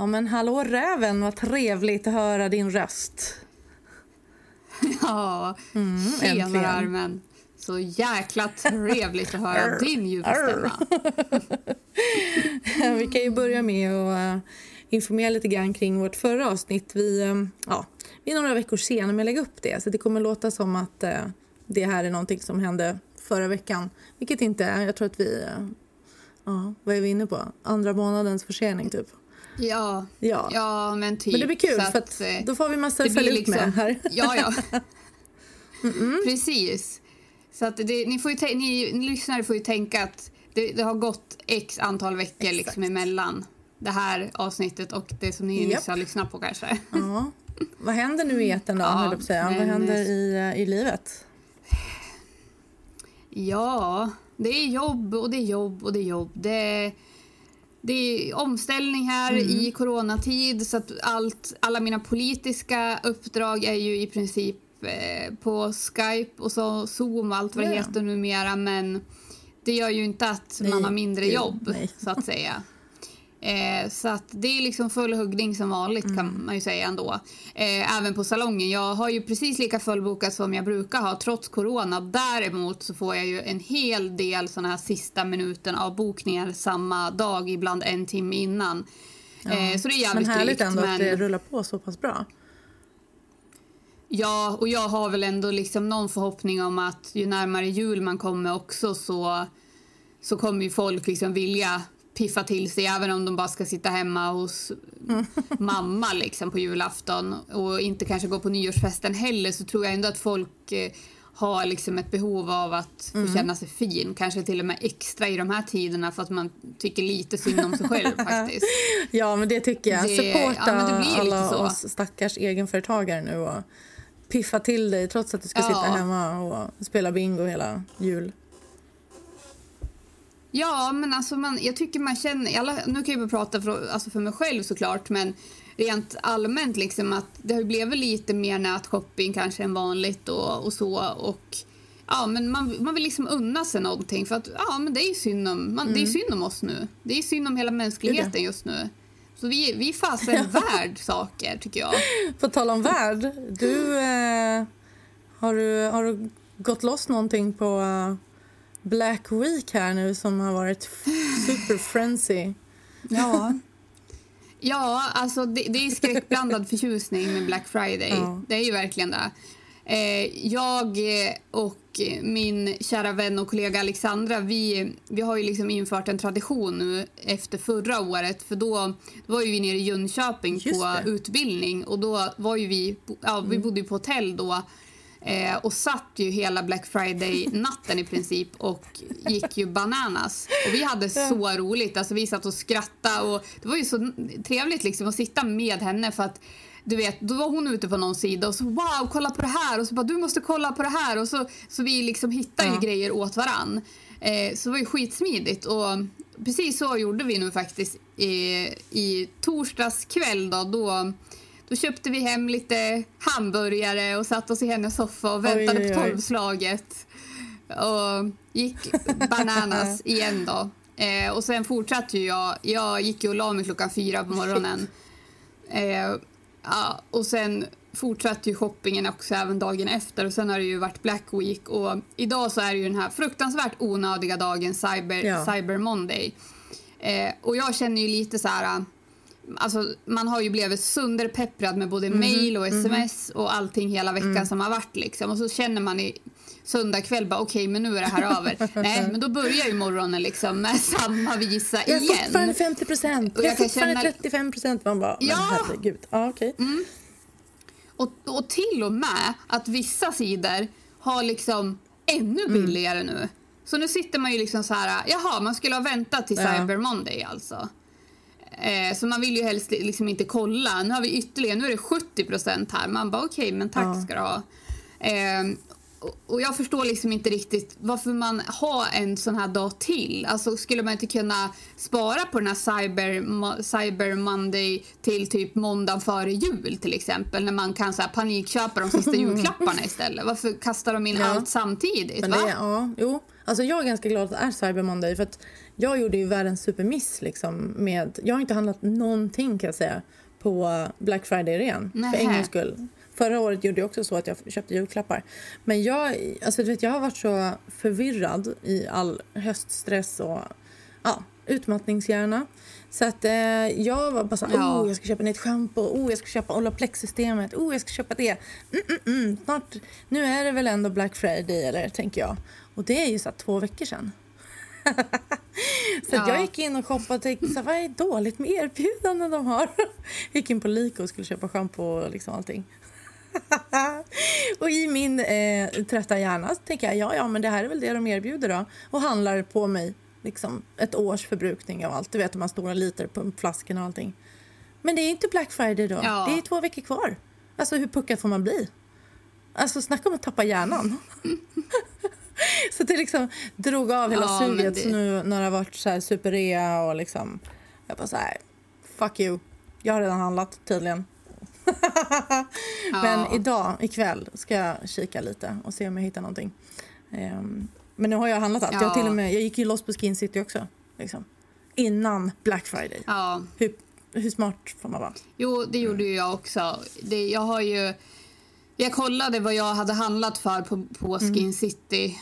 Ja men hallå räven, vad trevligt att höra din röst. Ja, mm, tjenare armen. Så jäkla trevligt att höra din ljuva stämma. Vi kan ju börja med att uh, informera lite grann kring vårt förra avsnitt. Vi, uh, ja, vi är några veckor sena med att lägga upp det så det kommer låta som att uh, det här är någonting som hände förra veckan. Vilket inte är. Jag tror att vi... Ja, vad är vi inne på? Andra månadens försening typ. Ja, ja. ja men typ. Men det blir kul för att, eh, då får vi massa att följa liksom, med här. Ja, ja. Mm -mm. Precis. Så att det, ni, får ju ni, ni lyssnare får ju tänka att det, det har gått x antal veckor liksom emellan det här avsnittet och det som ni yep. nyss har lyssnat på kanske. Ja. Vad händer nu i eten då, ja, säga? Vad händer i, eh, i livet? Ja, det är jobb och det är jobb och det är jobb. Det det är omställning här mm. i coronatid så att allt, alla mina politiska uppdrag är ju i princip eh, på Skype och så Zoom och allt vad det yeah. heter numera men det gör ju inte att nej, man har mindre jobb nej. så att säga. Eh, så att det är liksom full huggning som vanligt mm. kan man ju säga ändå. Eh, även på salongen. Jag har ju precis lika fullbokat som jag brukar ha trots corona. Däremot så får jag ju en hel del såna här sista minuten av bokningar samma dag, ibland en timme innan. Ja. Eh, så det är jävligt Men härligt drygt, ändå men... att det rullar på så pass bra. Ja, och jag har väl ändå liksom någon förhoppning om att ju närmare jul man kommer också så, så kommer ju folk liksom vilja piffa till sig även om de bara ska sitta hemma hos mamma liksom på julafton och inte kanske gå på nyårsfesten heller så tror jag ändå att folk eh, har liksom ett behov av att få mm. känna sig fin. Kanske till och med extra i de här tiderna för att man tycker lite synd om sig själv faktiskt. ja men det tycker jag. Det, Supporta ja, alla oss stackars egenföretagare nu och piffa till dig trots att du ska ja. sitta hemma och spela bingo hela jul. Ja, men alltså man, jag tycker man känner, alla, nu kan jag bara prata för, alltså för mig själv såklart, men rent allmänt liksom att det har blivit lite mer nätshopping kanske än vanligt och, och så och ja, men man, man vill liksom unna sig någonting för att ja, men det är synd om, man, mm. det är mm. synd om oss nu. Det är synd om hela mänskligheten just nu. Så vi, vi fasen ja. värd saker tycker jag. På tal om värld, du, eh, har du, har du gått loss någonting på uh Black Week här nu som har varit super frenzy. Ja. Ja, alltså det, det är skräckblandad förtjusning med Black Friday. Ja. Det är ju verkligen det. Eh, jag och min kära vän och kollega Alexandra, vi, vi har ju liksom infört en tradition nu efter förra året. För då, var ju vi nere i Jönköping på utbildning och då var ju vi, ja, vi mm. bodde på hotell då Eh, och satt ju hela Black Friday-natten i princip och gick ju bananas. Och vi hade så roligt. Alltså vi satt och skrattade och det var ju så trevligt liksom att sitta med henne för att du vet, då var hon ute på någon sida och så wow, kolla på det här och så bara du måste kolla på det här och så, så vi liksom hittade ja. ju grejer åt varann. Eh, så det var ju skitsmidigt och precis så gjorde vi nu faktiskt i, i torsdags kväll då, då då köpte vi hem lite hamburgare och satt oss i hennes soffa och väntade oj, oj, oj. på tolvslaget. Och gick bananas igen då. Eh, och sen fortsatte ju jag. Jag gick ju och la mig klockan fyra på morgonen. Eh, ja, och sen fortsatte ju shoppingen också även dagen efter och sen har det ju varit Black Week och idag så är det ju den här fruktansvärt onödiga dagen Cyber, ja. Cyber Monday. Eh, och jag känner ju lite så här Alltså, man har ju blivit sönderpepprad med både mm. mail och sms mm. och allting hela veckan mm. som har varit. Liksom. Och så känner man i söndag kväll bara okej, okay, men nu är det här över. Nej, men då börjar ju morgonen liksom med samma visa igen. Jag är fortfarande 50 procent. Jag är fortfarande känna... 35 procent. Man bara, ja. men herregud. Ja, okay. Mm. Och, och till och med att vissa sidor har liksom ännu mm. billigare nu. Så nu sitter man ju liksom så här, jaha, man skulle ha väntat till Cyber Monday alltså. Eh, så man vill ju helst liksom inte kolla. Nu har vi ytterligare, nu är det 70% här. Man bara okej, okay, men tack ja. ska du ha. Eh, och jag förstår liksom inte riktigt varför man har en sån här dag till. Alltså skulle man inte kunna spara på den här Cyber, Cyber Monday till typ måndag före jul till exempel när man kan så här panikköpa de sista julklapparna istället. Varför kastar de in ja. allt samtidigt? Men det, ja, jo. Alltså jag är ganska glad att det är Cyber Monday för att jag gjorde ju världens supermiss liksom med, jag har inte handlat någonting kan jag säga på Black Friday ren för en gångs skull. Förra året gjorde jag också så att jag köpte julklappar. Men jag, alltså, du vet, jag har varit så förvirrad i all höststress och ja, utmattningshjärna. Så att eh, jag var bara så ja. oh, jag ska köpa nytt schampo, oh, jag ska köpa Olaplex-systemet, oh, jag ska köpa det. Mm, mm, mm. Snart, nu är det väl ändå Black Friday, eller tänker jag. Och det är ju så två veckor sedan. så ja. jag gick in och shoppade och tänkte så vad är dåligt med erbjudanden de har. gick in på Lyko och skulle köpa schampo och liksom allting. och i min eh, trötta hjärna tänker jag ja, ja, men det här är väl det de erbjuder då. Och handlar på mig liksom ett års förbrukning av allt. Du vet de här stora liter pumpflaskorna och allting. Men det är inte Black Friday då. Ja. Det är två veckor kvar. Alltså hur puckad får man bli? Alltså snacka om att tappa hjärnan. så det liksom drog av hela ja, suget det... nu när det har varit så här superrea och liksom jag bara så här fuck you. Jag har redan handlat tydligen. Men ja. idag, ikväll, ska jag kika lite och se om jag hittar någonting. Um, men nu har jag handlat allt. Ja. Jag, till och med, jag gick ju loss på Skin City också. Liksom. Innan Black Friday. Ja. Hur, hur smart får man vara? Jo, det gjorde ju jag också. Det, jag har ju... Jag kollade vad jag hade handlat för på, på mm. Skin City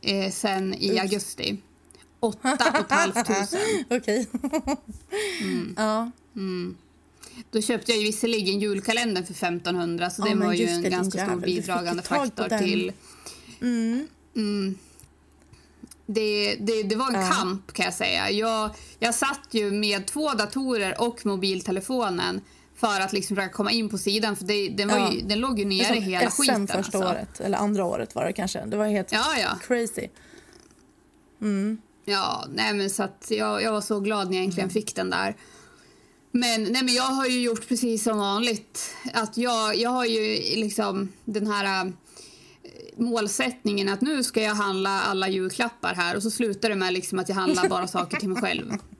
eh, sen i Ups. augusti. Åtta och halvt tusen. Okej. mm. Ja. Mm. Då köpte jag ju visserligen julkalendern för 1500 så det var ju en ganska stor bidragande faktor till... Mm. Mm. Det, det, det, var en ja. kamp kan jag säga. Jag, jag satt ju med två datorer och mobiltelefonen för att liksom försöka komma in på sidan för det, den, var ja. ju, den låg ju nere i hela SM skiten. första alltså. året, eller andra året var det kanske. Det var helt ja, ja. crazy. Mm. Ja, nej men så att jag, jag var så glad när jag äntligen mm. fick den där. Men, nej, men jag har ju gjort precis som vanligt. Att jag, jag har ju liksom den här äh, målsättningen att nu ska jag handla alla julklappar här och så slutar det med liksom att jag handlar bara saker till mig själv.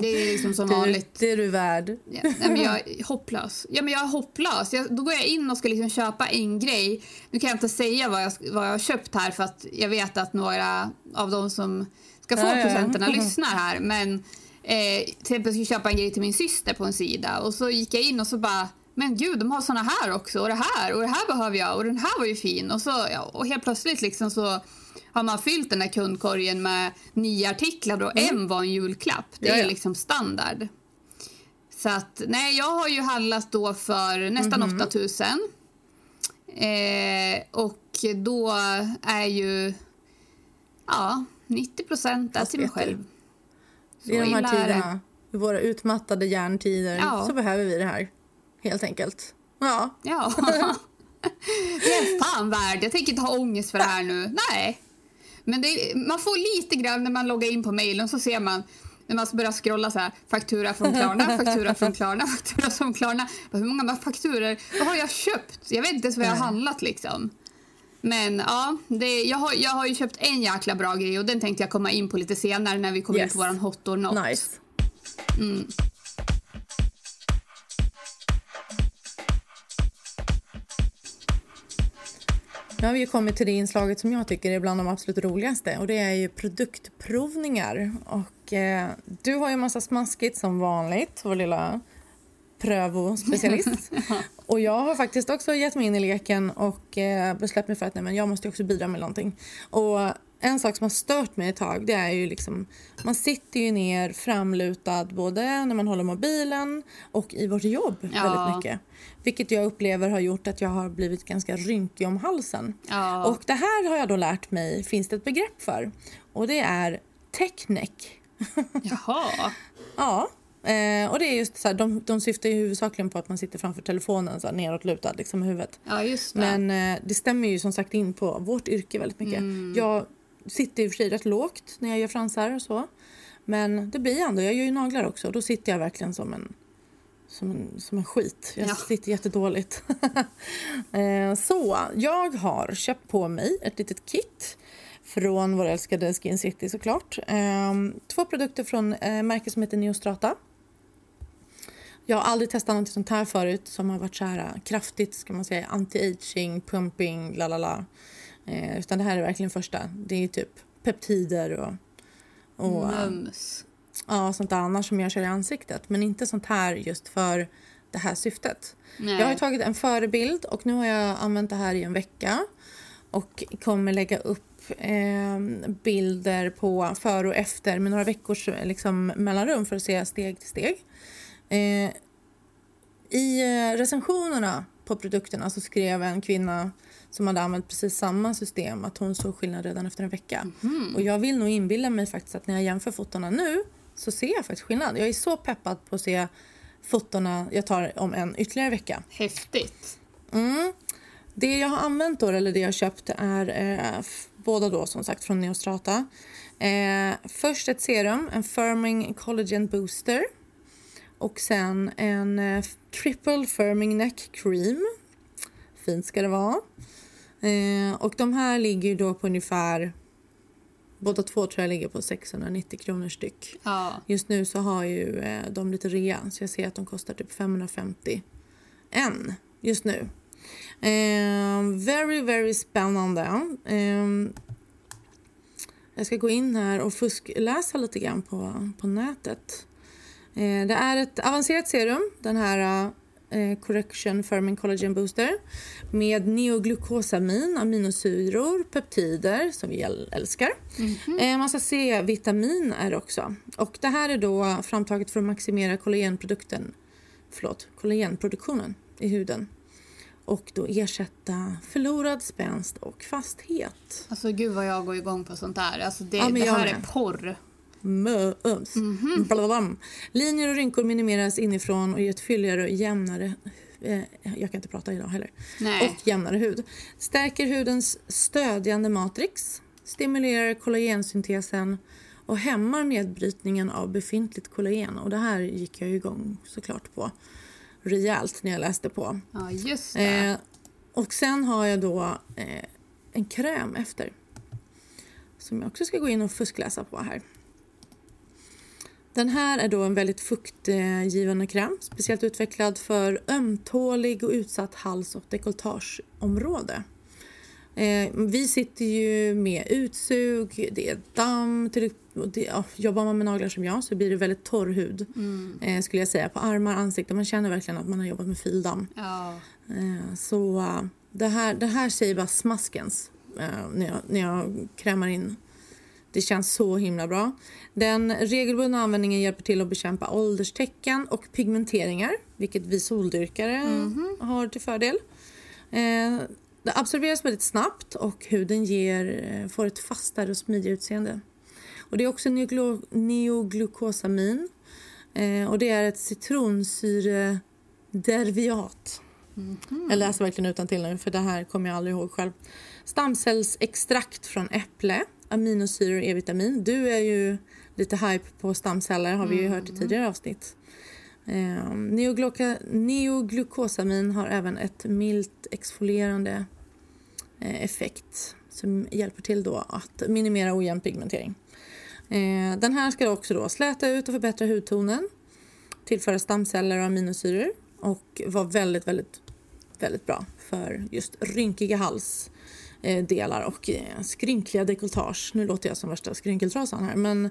Det är liksom som vanligt. Det är du värd. Ja, nej, men jag är hopplös. Ja, men jag är hopplös. Jag, då går jag in och ska liksom köpa en grej. Nu kan jag inte säga vad jag, vad jag har köpt här för att jag vet att några av de som ska få ja, presenterna ja. lyssnar här. Men eh, till exempel skulle köpa en grej till min syster på en sida och så gick jag in och så bara men gud, de har såna här också och det här och det här behöver jag och den här var ju fin och så och helt plötsligt liksom så har man fyllt den här kundkorgen med nio artiklar och mm. en var en julklapp. Det är liksom standard. Så att nej, jag har ju handlat då för nästan mm. 8000. Eh, och då är ju ja, 90 procent till mig själv. I de här tiderna, i våra utmattade hjärntider, ja. så behöver vi det här. Helt enkelt. Ja. Ja. det är fan värd. Jag tänker inte ha ångest för det här nu. Nej. Men är, man får lite grann när man loggar in på mejlen så ser man när man börjar scrolla så här, faktura från Klarna, faktura från Klarna, faktura från Klarna. Hur många fakturer vad har jag köpt? Jag vet inte ens vad jag har handlat liksom. Men ja, det, jag, har, jag har ju köpt en jäkla bra grej och den tänkte jag komma in på lite senare när vi kommer yes. in på våran hot or not. Nice. Mm. Nu har vi kommit till det inslaget som jag tycker är bland de absolut roligaste och det är ju produktprovningar. Och eh, du har ju en massa smaskigt som vanligt, vår lilla prövospecialist. och jag har faktiskt också gett mig in i leken och eh, bestämt mig för att nej, men jag måste också bidra med någonting. Och en sak som har stört mig ett tag det är ju liksom man sitter ju ner framlutad både när man håller mobilen och i vårt jobb ja. väldigt mycket. Vilket jag upplever har gjort att jag har blivit ganska rynkig om halsen. Ja. Och det här har jag då lärt mig finns det ett begrepp för och det är techneck. Jaha. ja. Eh, och det är just så här, de, de syftar ju huvudsakligen på att man sitter framför telefonen så här, neråtlutad liksom, huvudet. Ja, just det. Men eh, det stämmer ju som sagt in på vårt yrke väldigt mycket. Mm. Jag sitter i och för sig rätt lågt när jag gör fransar och så. Men det blir ändå, jag gör ju naglar också och då sitter jag verkligen som en som en, som en skit. Jag ja. sitter jättedåligt. eh, så jag har köpt på mig ett litet kit från vår älskade Skin City såklart. Eh, två produkter från eh, märket som heter Neostrata. Jag har aldrig testat något sånt här förut som har varit så här äh, kraftigt ska man säga anti-aging, pumping, la la la. Eh, utan det här är verkligen första. Det är typ peptider och, och Mums. ja, sånt annat som jag kör i ansiktet. Men inte sånt här just för det här syftet. Nej. Jag har tagit en förebild och nu har jag använt det här i en vecka och kommer lägga upp eh, bilder på före och efter med några veckors liksom, mellanrum för att se steg till steg. Eh, I eh, recensionerna på produkterna så skrev en kvinna som hade använt precis samma system att hon såg skillnad redan efter en vecka. Mm. Och jag vill nog inbilla mig faktiskt att när jag jämför fotona nu så ser jag faktiskt skillnad. Jag är så peppad på att se fotona jag tar om en ytterligare vecka. Häftigt. Mm. Det jag har använt då, eller det jag har köpt är eh, båda då som sagt från Neostrata. Eh, först ett serum, en Firming Collagen Booster och sen en eh, triple firming neck cream. Fint ska det vara. Eh, och de här ligger då på ungefär... Båda två tror jag ligger på 690 kronor styck. Ja. Just nu så har ju eh, de lite rea så jag ser att de kostar typ 550 en just nu. Eh, very, very spännande. Eh, jag ska gå in här och fuskläsa lite grann på, på nätet. Eh, det är ett avancerat serum, den här eh, Correction Firming Collagen Booster med neoglukosamin, aminosyror, peptider som vi älskar. Mm -hmm. Massa C-vitamin är det också. Och det här är då framtaget för att maximera kollagenprodukten, förlåt, kollagenproduktionen i huden och då ersätta förlorad spänst och fasthet. Alltså gud vad jag går igång på sånt där. Alltså det, ja, det här är porr. Mums. Mm -hmm. Linjer och rynkor minimeras inifrån och ger ett fylligare och jämnare eh, jag kan inte prata idag heller. Nej. Och jämnare hud. Stärker hudens stödjande matrix, stimulerar kollagensyntesen och hämmar nedbrytningen av befintligt kollagen. Och det här gick jag igång såklart på rejält när jag läste på. Ja, just det. Eh, och sen har jag då eh, en kräm efter som jag också ska gå in och fuskläsa på här. Den här är då en väldigt fuktgivande kräm, speciellt utvecklad för ömtålig och utsatt hals och dekolletageområde. Eh, vi sitter ju med utsug, det är damm, till, det, ja, jobbar man med naglar som jag så blir det väldigt torr hud. Mm. Eh, skulle jag säga, på armar, ansikte, man känner verkligen att man har jobbat med fildamm. Ja. Eh, så det, här, det här säger bara smaskens när, jag, när jag krämar in det känns så himla bra. Den regelbundna användningen hjälper till att bekämpa ålderstecken och pigmenteringar, vilket vi soldyrkare mm -hmm. har till fördel. Eh, det absorberas väldigt snabbt och huden ger, eh, får ett fastare och smidigare utseende. Och det är också neoglukosamin eh, och det är ett citronsyrederivat. Mm -hmm. Jag läser verkligen utan till nu för det här kommer jag aldrig ihåg själv. Stamcellsextrakt från äpple aminosyror och E-vitamin. Du är ju lite hype på stamceller har vi ju hört i mm. tidigare avsnitt. Eh, neoglukosamin har även ett milt exfolierande eh, effekt som hjälper till då att minimera ojämn pigmentering. Eh, den här ska också då släta ut och förbättra hudtonen, tillföra stamceller och aminosyror och vara väldigt, väldigt, väldigt bra för just rynkiga hals delar och eh, skrynkliga dekolletage. Nu låter jag som värsta skrynkeltrasan här, men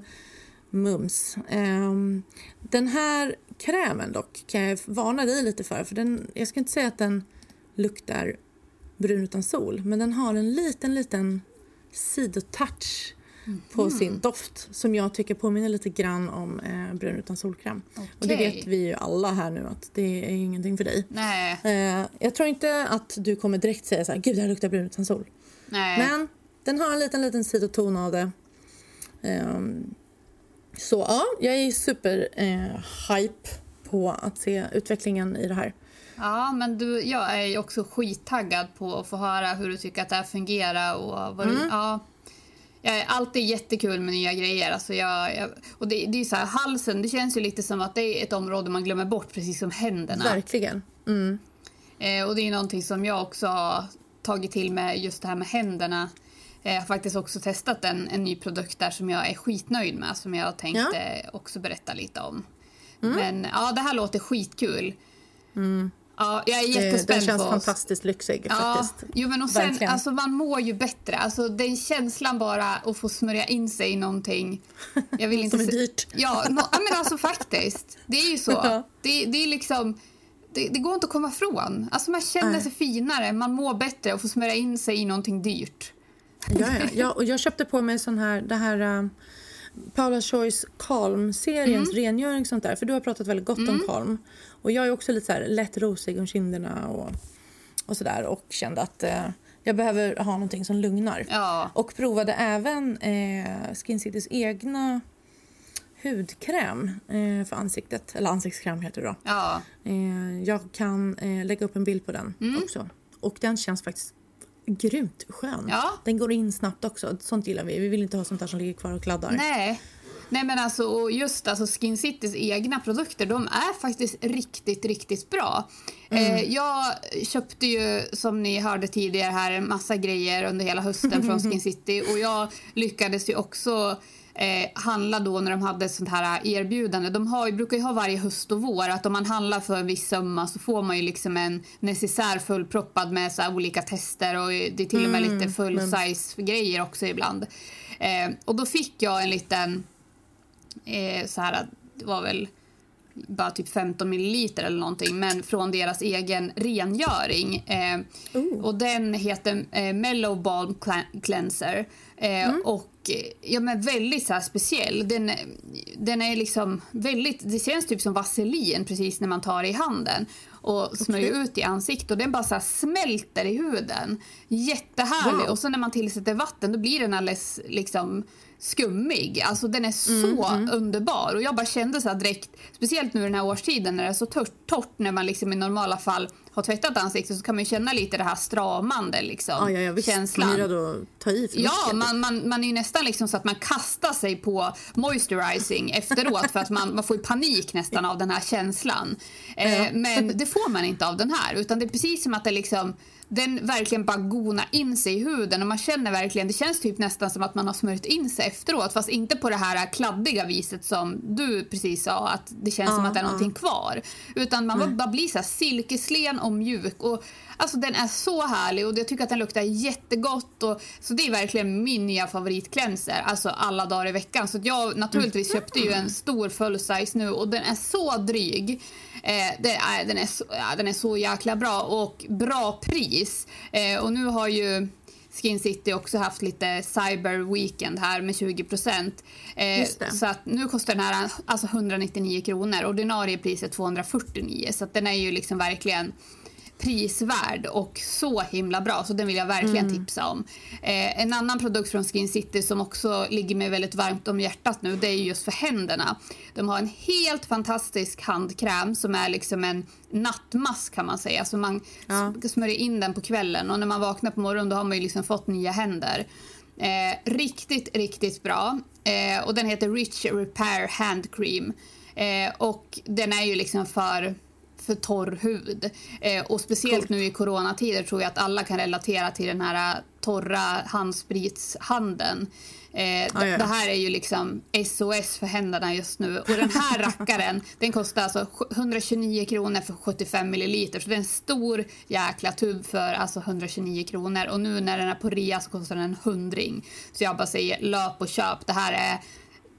mums. Ehm, den här krämen dock kan jag varna dig lite för, för den, jag ska inte säga att den luktar brun utan sol, men den har en liten, liten sidotouch mm. på sin doft som jag tycker påminner lite grann om eh, brun utan solkräm. Okay. Och det vet vi ju alla här nu att det är ingenting för dig. Nej. Eh, jag tror inte att du kommer direkt säga så här, gud det här luktar brun utan sol. Nej. Men den har en liten, liten sidoton av det. Um, så ja, jag är super eh, hype på att se utvecklingen i det här. Ja, men du, jag är också skittaggad på att få höra hur du tycker att det här fungerar. Och vad mm. du, ja. jag är alltid jättekul med nya grejer. Alltså jag, jag och det, det är så här, halsen, det känns ju lite som att det är ett område man glömmer bort, precis som händerna. Verkligen. Mm. Eh, och det är någonting som jag också har tagit till med just det här med händerna. Eh, jag har faktiskt också testat en, en ny produkt där som jag är skitnöjd med som jag tänkte ja. också berätta lite om. Mm. Men ja, det här låter skitkul. Mm. Ja, jag är jättespänd Den känns på fantastiskt lyxig ja, faktiskt. Jo, men och sen, alltså, man mår ju bättre. Alltså, den känslan bara att få smörja in sig i någonting. Jag vill inte Som är dyrt. Ja, no, men alltså faktiskt. Det är ju så. Ja. Det, det är liksom... Det, det, går inte att komma ifrån. Alltså man känner Nej. sig finare, man mår bättre och får smörja in sig i någonting dyrt. Ja, ja. ja och jag köpte på mig sån här, det här uh, Paula Choice Calm-seriens mm. rengöring sånt där. För du har pratat väldigt gott mm. om Calm. Och jag är också lite så här lätt rosig om kinderna och, och sådär och kände att uh, jag behöver ha någonting som lugnar. Ja. Och provade även uh, Skin Citys egna hudkräm eh, för ansiktet. Eller ansiktskräm heter det då. Ja. Eh, jag kan eh, lägga upp en bild på den mm. också. Och den känns faktiskt grymt skön. Ja. Den går in snabbt också. Sånt gillar vi. Vi vill inte ha sånt där som ligger kvar och kladdar. Nej. Nej men alltså och just alltså Skin Citys egna produkter de är faktiskt riktigt, riktigt bra. Mm. Eh, jag köpte ju som ni hörde tidigare här en massa grejer under hela hösten från Skin City och jag lyckades ju också eh, handla då när de hade sånt här erbjudande. De har, brukar ju ha varje höst och vår att om man handlar för en viss summa så får man ju liksom en necessär fullproppad med så olika tester och det är till och med mm, lite full size grejer också ibland. Eh, och då fick jag en liten eh, så här, det var väl bara typ 15 milliliter eller någonting, men från deras egen rengöring. Eh, och den heter eh, Mellow Balm Cleanser. Eh, mm. Och ja, men väldigt så speciell. Den, den är liksom väldigt, det känns typ som vaselin precis när man tar i handen och smörjer okay. ut i ansiktet och den bara så smälter i huden. Jättehärlig. Wow. Och så när man tillsätter vatten då blir den alldeles liksom skummig. Alltså den är så mm, underbar. Och jag bara kände så direkt, speciellt nu den här årstiden när det är så torrt, torrt när man liksom i normala fall har tvättat ansiktet så kan man känna lite det här stramande liksom, ja, ja, ja, visst. känslan. Att ta i för Ja, man, man, man är nästan liksom så att man kastar sig på moisturizing efteråt för att man, man får panik nästan av den här känslan. Eh, men det får man inte av den här utan det är precis som att det liksom den verkligen bara gona in sig i huden och man känner verkligen, det känns typ nästan som att man har smörjt in sig efteråt fast inte på det här kladdiga viset som du precis sa att det känns uh, som att det är någonting uh. kvar. Utan man mm. bara blir så silkeslen och mjuk och alltså den är så härlig och jag tycker att den luktar jättegott och så det är verkligen min nya favoritklämser, alltså alla dagar i veckan så jag naturligtvis mm. köpte ju en stor full size nu och den är så dryg. Eh, det är, den, är så, ja, den är så jäkla bra och bra pris. Eh, och nu har ju Skin City också haft lite Cyber Weekend här med 20 procent. Eh, så att nu kostar den här alltså 199 kronor. Ordinarie pris är 249 så den är ju liksom verkligen prisvärd och så himla bra. Så den vill jag verkligen mm. tipsa om. Eh, en annan produkt från Skin City som också ligger mig väldigt varmt om hjärtat nu det är just för händerna. De har en helt fantastisk handkräm som är liksom en nattmask kan man säga. Så man ja. smörjer in den på kvällen och när man vaknar på morgonen då har man ju liksom fått nya händer. Eh, riktigt, riktigt bra. Eh, och den heter Rich Repair Hand Cream. Eh, och den är ju liksom för för torr hud. Eh, och speciellt cool. nu i coronatider tror jag att alla kan relatera till den här äh, torra handspritshandeln. Eh, ah, ja. Det här är ju liksom SOS för händerna just nu. Och den här rackaren den kostar alltså 129 kronor för 75 milliliter. Så det är en stor jäkla tub för alltså 129 kronor. Och nu när den är på rea så kostar den en hundring. Så jag bara säger löp och köp. Det här är,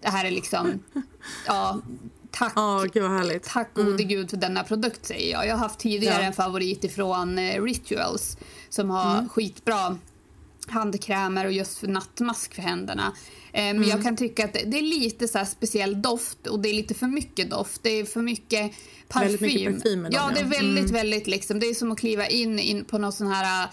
det här är liksom... Ja, Tack, oh, gud tack gode mm. gud för denna produkt säger jag. Jag har haft tidigare ja. en favorit ifrån eh, Rituals som har mm. skitbra handkrämer och just för nattmask för händerna. Eh, men mm. jag kan tycka att det är lite så speciell doft och det är lite för mycket doft. Det är för mycket parfym. Mycket parfym ja, det är väldigt, mm. väldigt liksom. Det är som att kliva in, in på någon sån här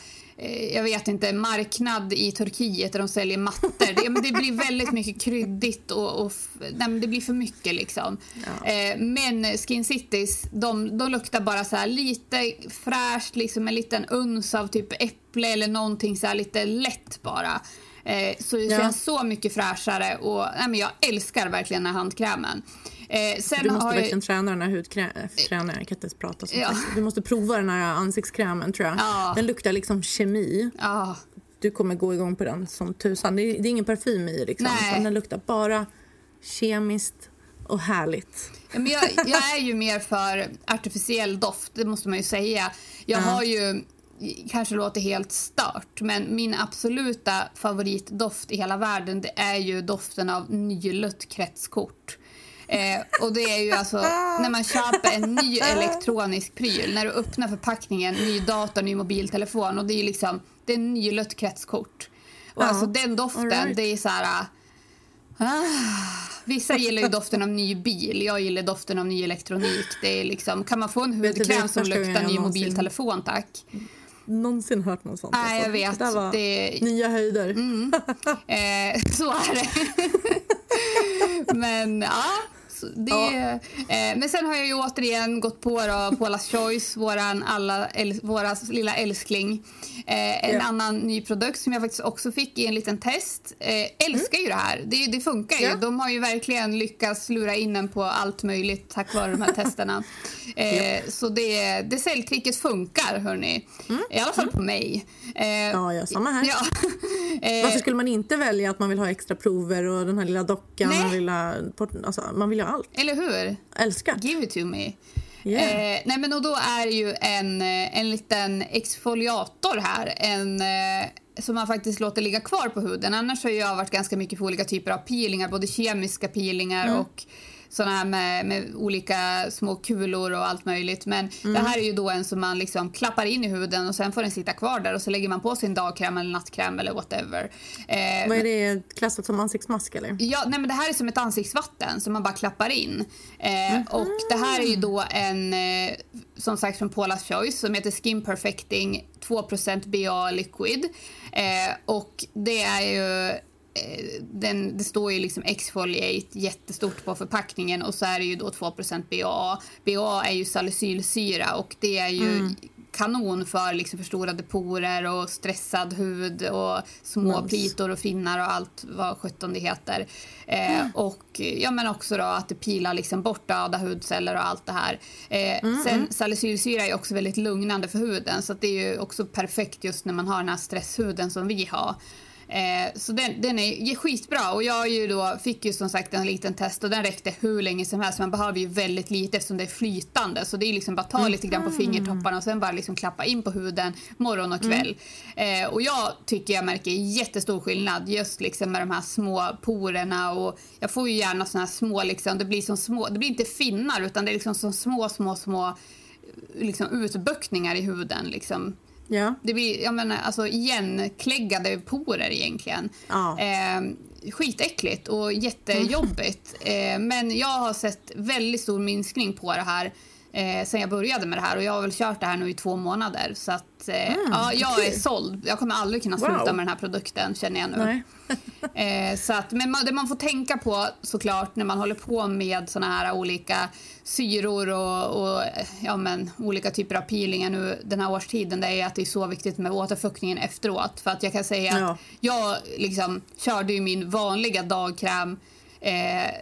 jag vet inte, marknad i Turkiet där de säljer mattor. Det, men det blir väldigt mycket kryddigt och, och nej, det blir för mycket liksom. Ja. Eh, men Skin Cities, de, de luktar bara så lite fräscht, liksom en liten uns av typ äpple eller någonting så lite lätt bara. Eh, så det ja. känns så mycket fräschare och nej, men jag älskar verkligen den här handkrämen. Eh, sen du måste verkligen jag... träna den här hudkrämen. Jag kan inte prata så ja. Du måste prova den här ansiktskrämen tror jag. Ja. Den luktar liksom kemi. Ja. Du kommer gå igång på den som tusan. Det är, det är ingen parfym i liksom. Den luktar bara kemiskt och härligt. Men jag, jag, är ju mer för artificiell doft, det måste man ju säga. Jag har ju kanske låter helt stört, men min absoluta favoritdoft i hela världen det är ju doften av nylött kretskort. Eh, och det är ju alltså när man köper en ny elektronisk pryl, när du öppnar förpackningen, ny dator, ny mobiltelefon och det är liksom, det är nylött kretskort. Och ja. alltså den doften, right. det är så här... Ah, vissa gillar ju doften av ny bil, jag gillar doften av ny elektronik. Det är liksom, kan man få en hudkräm som luktar ny mobiltelefon tack? någonsin hört något sånt. Nej, jag vet. Det var det... nya höjder. Mm. Eh, så är det. Men ja, det, ja. eh, men sen har jag ju återigen gått på då, Paula's Choice, våran alla, äl, våras lilla älskling. Eh, en ja. annan ny produkt som jag faktiskt också fick i en liten test. Eh, älskar mm. ju det här. Det, det funkar ja. ju. De har ju verkligen lyckats lura in en på allt möjligt tack vare de här testerna. Eh, så det, det säljtricket funkar, hörni. Mm. I alla fall mm. på mig. Eh, ja, ja, samma här. Ja. Eh, Varför skulle man inte välja att man vill ha extra prover och den här lilla dockan? Nej. Lilla, alltså, man vill ha allt. Eller hur? Älskar. Give it to me. Yeah. Eh, nej men och då är det ju en, eh, en liten exfoliator här. En, eh, som man faktiskt låter ligga kvar på huden. Annars har jag varit ganska mycket för olika typer av peelingar. Både kemiska peelingar mm. och såna här med, med, olika små kulor och allt möjligt. Men mm. det här är ju då en som man liksom klappar in i huden och sen får den sitta kvar där och så lägger man på sin dagkräm eller nattkräm eller whatever. Eh, Vad är det klassat som ansiktsmask eller? Ja, nej men det här är som ett ansiktsvatten som man bara klappar in. Eh, mm. Och det här är ju då en, eh, som sagt från Paula's Choice som heter Skin Perfecting 2% BA Liquid. Eh, och det är ju den, det står ju liksom exfoliate jättestort på förpackningen och så är det ju då 2% BA. BA är ju salicylsyra och det är ju mm. kanon för liksom förstorade porer och stressad hud och små nice. plitor och finnar och allt vad sjutton det heter. Eh, mm. Och ja, men också då att det pilar liksom bort döda hudceller och allt det här. Eh, mm. Sen mm. salicylsyra är också väldigt lugnande för huden så det är ju också perfekt just när man har den här stresshuden som vi har. Eh, så den, den är skitbra och jag ju då, fick ju som sagt en liten test och den räckte hur länge som helst. Man behöver ju väldigt lite eftersom det är flytande så det är liksom bara ta mm. lite grann på fingertopparna och sen bara liksom klappa in på huden morgon och kväll. Mm. Eh, och jag tycker jag märker jättestor skillnad just liksom med de här små porerna och jag får ju gärna såna här små liksom, det blir som små, det blir inte finnar utan det är liksom som små, små, små liksom utbuktningar i huden liksom. Ja. Det blir jag menar, alltså, igenkläggade porer egentligen. Ja. Eh, skitäckligt och jättejobbigt. Eh, men jag har sett väldigt stor minskning på det här eh, sen jag började med det här och jag har väl kört det här nu i två månader. Så att, eh, mm, ja, jag okay. är såld. Jag kommer aldrig kunna sluta wow. med den här produkten känner jag nu. eh, så att, men man, det man får tänka på såklart när man håller på med såna här olika syror och, och ja, men, olika typer av peelingar nu den här årstiden det är att det är så viktigt med återfuktningen efteråt. För att jag kan säga ja. att jag liksom körde ju min vanliga dagkräm eh,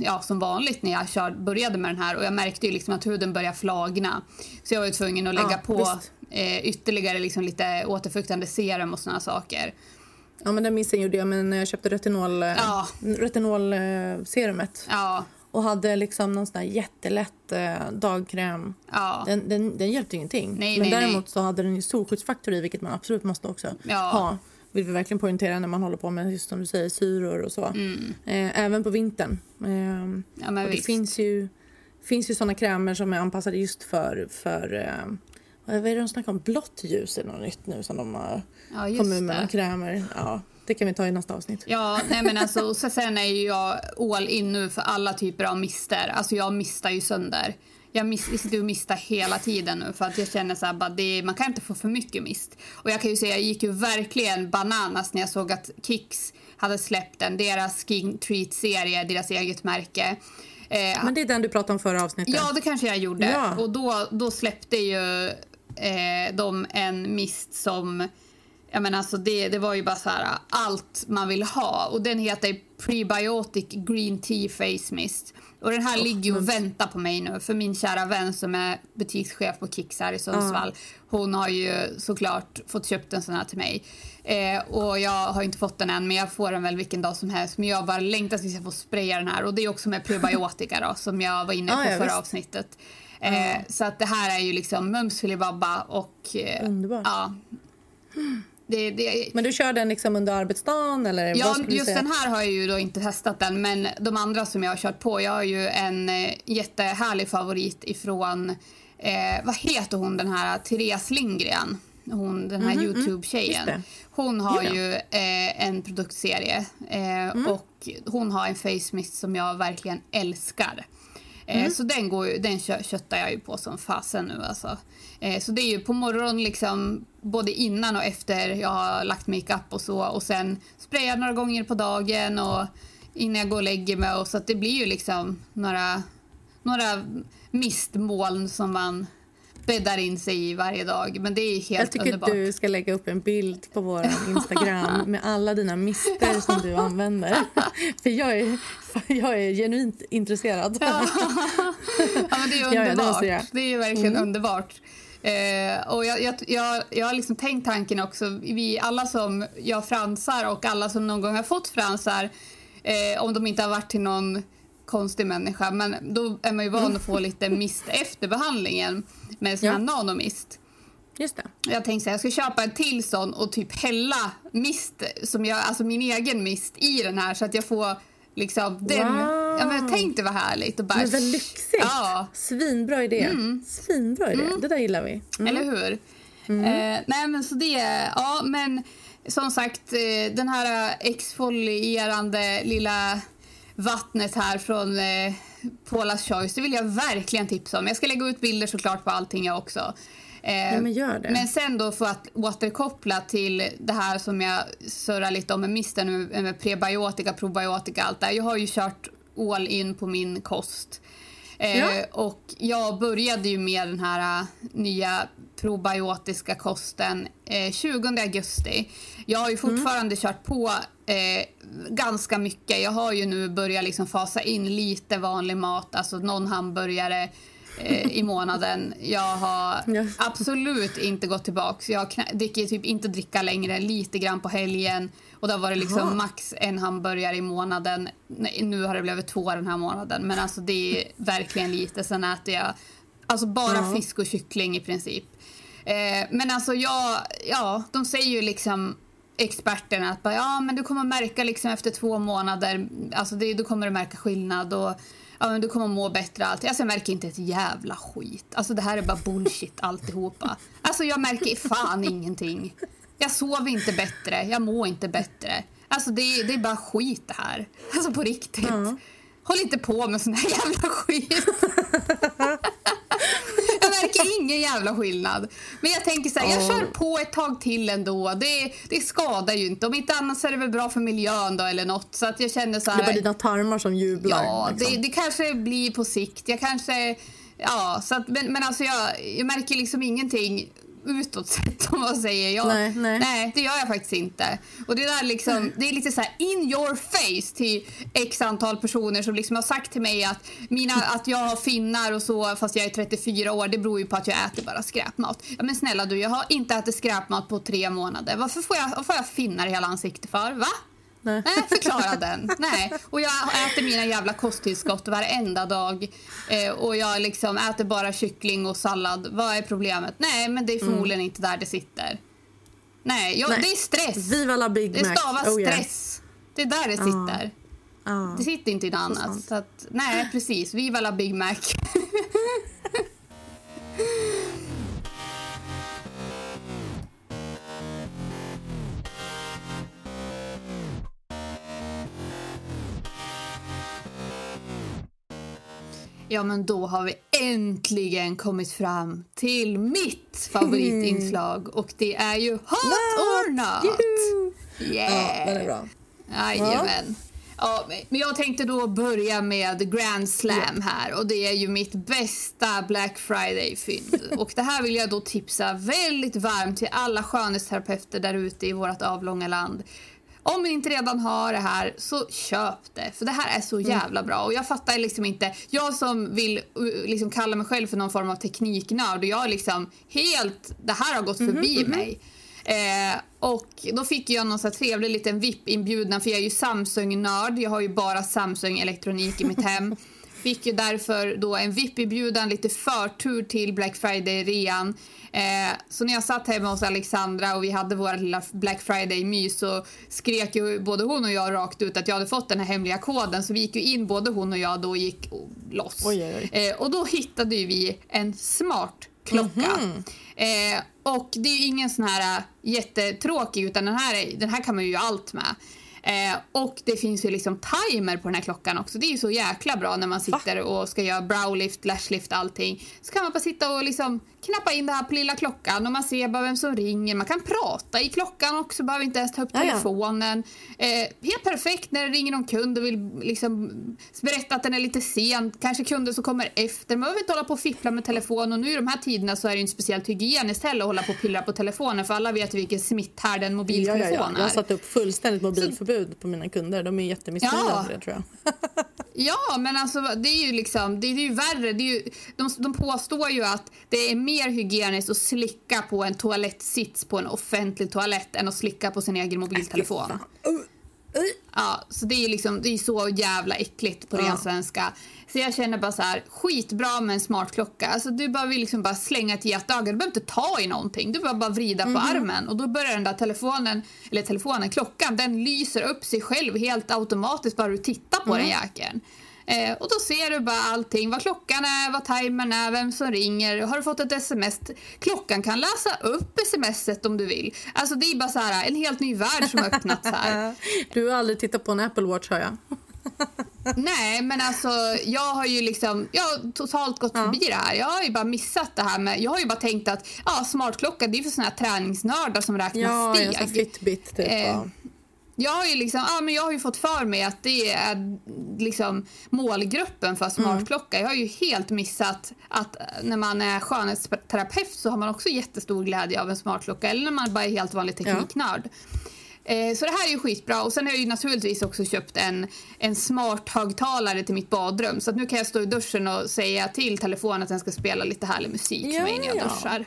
ja, som vanligt när jag kör, började med den här och jag märkte ju liksom att huden började flagna. Så jag var tvungen att lägga ja, på eh, ytterligare liksom lite återfuktande serum och såna saker. Ja men den missen gjorde jag men när jag köpte retinol, eh, ja. retinol serumet. Ja. Och hade liksom någon sån jättelätt eh, dagkräm. Ja. Den, den, den hjälpte ingenting. Nej, men nej, däremot nej. så hade den ju solskyddsfaktor i vilket man absolut måste också ja. ha vill vi verkligen poängtera när man håller på med just som du säger syror och så. Mm. Eh, även på vintern. Eh, ja, och det finns ju, finns ju såna krämer som är anpassade just för, för eh, vad är det de snackar om? Blått ljus är något nytt nu som de har ja, kommit med krämer. Ja. Det kan vi ta i nästa avsnitt. Ja, nej men alltså, så sen är ju jag all in nu för alla typer av mister. Alltså jag mistar ju sönder jag miss, sitter och mistar hela tiden nu för att jag känner så här, bara, det, man kan inte få för mycket mist. Och jag kan ju säga, jag gick ju verkligen bananas när jag såg att Kicks hade släppt den, deras Skin Treat-serie, deras eget märke. Eh, Men det är den du pratade om förra avsnittet? Ja, det kanske jag gjorde. Ja. Och då, då släppte ju eh, de en mist som Ja, men alltså det, det var ju bara så här, allt man vill ha. Och Den heter Prebiotic Green Tea Face Mist. Och Den här ligger och väntar på mig nu. För Min kära vän som är butikschef på Kicks här i Sundsvall uh. hon har ju såklart fått köpt en sån här till mig. Eh, och Jag har inte fått den än, men jag får den väl vilken dag som helst. Men jag bara längtar tills jag får spraya den här. Och Det är också med prebiotika då, som jag var inne på ah, ja, förra visst. avsnittet. Eh, Så att det här är ju liksom mums filibabba och... Eh. Ja, det, det... Men du kör den liksom under arbetsdagen? Eller ja, just den här har jag ju då inte testat än. Men de andra som jag har kört på, jag har ju en eh, jättehärlig favorit ifrån, eh, vad heter hon den här, Therese Lindgren? Hon, den här mm -hmm, Youtube-tjejen. Mm, hon har ja. ju eh, en produktserie eh, mm. och hon har en face mist som jag verkligen älskar. Eh, mm. Så den, går den köttar jag ju på som fasen nu alltså. Eh, så det är ju på morgonen liksom både innan och efter jag har lagt makeup och så och sen sprayar några gånger på dagen och innan jag går och lägger mig och så det blir ju liksom några, några mistmoln som man bäddar in sig i varje dag. Men det är helt Jag tycker underbart. du ska lägga upp en bild på vår Instagram med alla dina mister som du använder. För jag är, jag är genuint intresserad. Ja, ja men det är underbart. Ja, det, det, är verkligen mm. underbart. Eh, och jag, jag, jag, jag har liksom tänkt tanken också, vi alla som gör fransar och alla som någon gång har fått fransar, eh, om de inte har varit till någon konstig människa, men då är man ju van att få lite mist efter behandlingen med sån här ja. nanomist. Just det. Jag tänkte så jag ska köpa en till sån och typ hälla mist, som jag, alltså min egen mist, i den här så att jag får liksom den... Wow. Ja, men tänk det var härligt. Och bara, men vad lyxigt! Ja. Svinbra idé. Mm. Svinbra idé. Mm. Det där gillar vi. Mm. Eller hur? Mm. Eh, nej, men så det... Ja, men som sagt, eh, den här exfolierande lilla vattnet här från eh, Paula's Choice, det vill jag verkligen tipsa om. Jag ska lägga ut bilder såklart på allting jag också. Eh, ja, men, gör det. men sen då för att återkoppla till det här som jag surrar lite om med misten med, med prebiotika, probiotika, allt där. Jag har ju kört all in på min kost. Eh, ja. Och jag började ju med den här uh, nya probiotiska kosten eh, 20 augusti. Jag har ju mm. fortfarande mm. kört på eh, ganska mycket. Jag har ju nu börjat liksom fasa in lite vanlig mat, alltså någon hamburgare i månaden. Jag har absolut inte gått tillbaka. Jag dricker typ inte dricka längre, lite grann på helgen. Och då var det liksom Aha. max en hamburgare i månaden. Nu har det blivit två den här månaden. Men alltså det är verkligen lite. Sen äter jag alltså bara Aha. fisk och kyckling i princip. Eh, men alltså jag, ja, de säger ju liksom experterna att bara, ja men du kommer märka liksom efter två månader, alltså det, du kommer att märka skillnad och ja, men du kommer må bättre. Allt. Alltså, jag märker inte ett jävla skit. Alltså, det här är bara bullshit alltihopa. Alltså, jag märker fan ingenting. Jag sover inte bättre, jag mår inte bättre. Alltså, det, det är bara skit det här. Alltså på riktigt. Mm. Håll inte på med sån här jävla skit. märker ingen jävla skillnad. Men jag tänker så här, jag kör på ett tag till ändå. Det, det skadar ju inte. Om inte annat är det väl bra för miljön då eller något. Så att jag känner så här, Det är bara dina tarmar som jublar. Ja, liksom. det, det kanske blir på sikt. Jag kanske... Ja, så att, men, men alltså jag, jag märker liksom ingenting utåt sett om man säger. Jag, nej, nej. nej, det gör jag faktiskt inte. Och det, där liksom, det är lite så här in your face till x antal personer som liksom har sagt till mig att, mina, att jag har finnar och så fast jag är 34 år det beror ju på att jag äter bara skräpmat. Ja, men snälla du, jag har inte ätit skräpmat på tre månader. Varför får jag, varför får jag finnar i hela ansiktet för? Va? Nej. Nej, förklara den. Nej. Och jag äter mina jävla kosttillskott varenda dag. Eh, och jag liksom äter bara kyckling och sallad. Vad är problemet? Nej, men det är förmodligen mm. inte där det sitter. Nej, jag, Nej. det är stress. Viva la Big det stavas oh, stress. Det är där det sitter. Ah. Ah. Det sitter inte i något annat. Så att, nej, precis. Viva la Big Mac. Ja, men då har vi äntligen kommit fram till mitt favoritinslag och det är ju Hot or not! Yeah! Ja, den är bra. Jajamän. Ja, men jag tänkte då börja med Grand Slam här och det är ju mitt bästa Black Friday-fynd. och det här vill jag då tipsa väldigt varmt till alla skönhetsterapeuter där ute i vårt avlånga land. Om ni inte redan har det här, så köp det. För det här är så mm. jävla bra. Och jag fattar liksom inte. Jag som vill uh, liksom kalla mig själv för någon form av tekniknörd och jag liksom helt, det här har gått -hmm, förbi mm -hmm. mig. Eh, och då fick jag någon så trevlig liten VIP-inbjudan för jag är ju Samsung-nörd. Jag har ju bara Samsung-elektronik i mitt hem. Fick ju därför då en VIP-inbjudan, lite förtur till Black Friday-rean. Eh, så när jag satt hemma hos Alexandra och vi hade vår lilla Black Friday-mys så skrek ju både hon och jag rakt ut att jag hade fått den här hemliga koden. Så vi gick ju in, både hon och jag, då och gick loss. Oj, oj, oj. Eh, och då hittade vi en smart klocka. Mm -hmm. eh, och det är ju ingen sån här jättetråkig utan den här, den här kan man ju allt med. Eh, och det finns ju liksom timer på den här klockan också. Det är ju så jäkla bra när man sitter Va? och ska göra browlift, lashlift, allting. Så kan man bara sitta och liksom knappa in det här på lilla klockan och man ser bara vem som ringer. Man kan prata i klockan också, behöver inte ens ta upp telefonen. Eh, helt perfekt när det ringer någon kund och vill liksom berätta att den är lite sen. Kanske kunder som kommer efter. Man behöver inte hålla på och fippla med telefonen och nu i de här tiderna så är det inte speciellt hygieniskt heller att hålla på och pillra på telefonen för alla vet vilken smitthärd en mobiltelefon ja, ja, ja. Jag har satt upp fullständigt mobilförbud på mina kunder. De är jättemissnöjda ja. det tror jag. ja, men alltså det är ju liksom, det är ju värre. Det är ju, de, de påstår ju att det är mer mer hygieniskt att slicka på en toalettsits på en offentlig toalett än att slicka på sin egen mobiltelefon. Ja, så det är liksom, det är så jävla äckligt på ja. ren svenska. Så jag känner bara så här, skitbra med en smart klocka. Alltså du bara vill liksom bara slänga ett getöga. Du behöver inte ta i någonting. Du behöver bara vrida mm på mhm. armen och då börjar den där telefonen, eller telefonen, klockan, den lyser upp sig själv helt automatiskt bara du tittar på mm. den jäkeln. Eh, och då ser du bara allting, vad klockan är, vad timern är, vem som ringer. Har du fått ett sms? Klockan kan läsa upp smset om du vill. Alltså det är bara så här, en helt ny värld som har öppnats här. Du har aldrig tittat på en Apple Watch hör jag. Nej, men alltså jag har ju liksom, jag har totalt gått ja. förbi det här. Jag har ju bara missat det här med, jag har ju bara tänkt att ja, smartklocka det är för såna här träningsnördar som räknar ja, steg. Ja, Fitbit typ. Eh, jag har ju liksom, ja, men jag har fått för mig att det är liksom målgruppen för smartklocka. Jag har ju helt missat att när man är skönhetsterapeut så har man också jättestor glädje av en smartklocka eller när man bara är helt vanlig tekniknörd. Ja. Eh, så det här är ju skitbra. Och sen har jag ju naturligtvis också köpt en, en smart högtalare till mitt badrum. Så att nu kan jag stå i duschen och säga till telefonen att den ska spela lite härlig musik ja, för mig när jag duschar.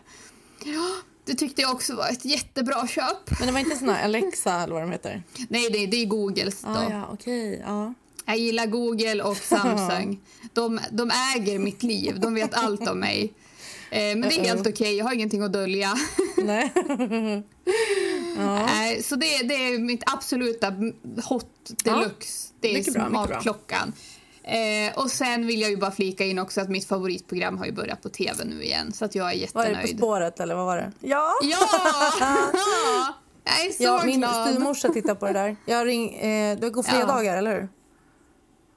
Ja. Det tyckte jag också var ett jättebra köp. Men det var inte sån Alexa eller vad de heter? Nej, det, det är Googles då. Ah, ja, okay, ja. Jag gillar Google och Samsung. De, de äger mitt liv, de vet allt om mig. Eh, men det är helt okej, okay. jag har ingenting att dölja. Nej. ja. Så det, det, är mitt absoluta hot deluxe. Ja. Det är smartklockan. Eh, och sen vill jag ju bara flika in också att mitt favoritprogram har ju börjat på tv nu igen så att jag är jättenöjd. Var det På spåret eller vad var det? Ja! Ja! jag är så ja, min glad. Min styvmorsa tittar på det där. Jag ring, eh, det går fredagar, ja. eller hur?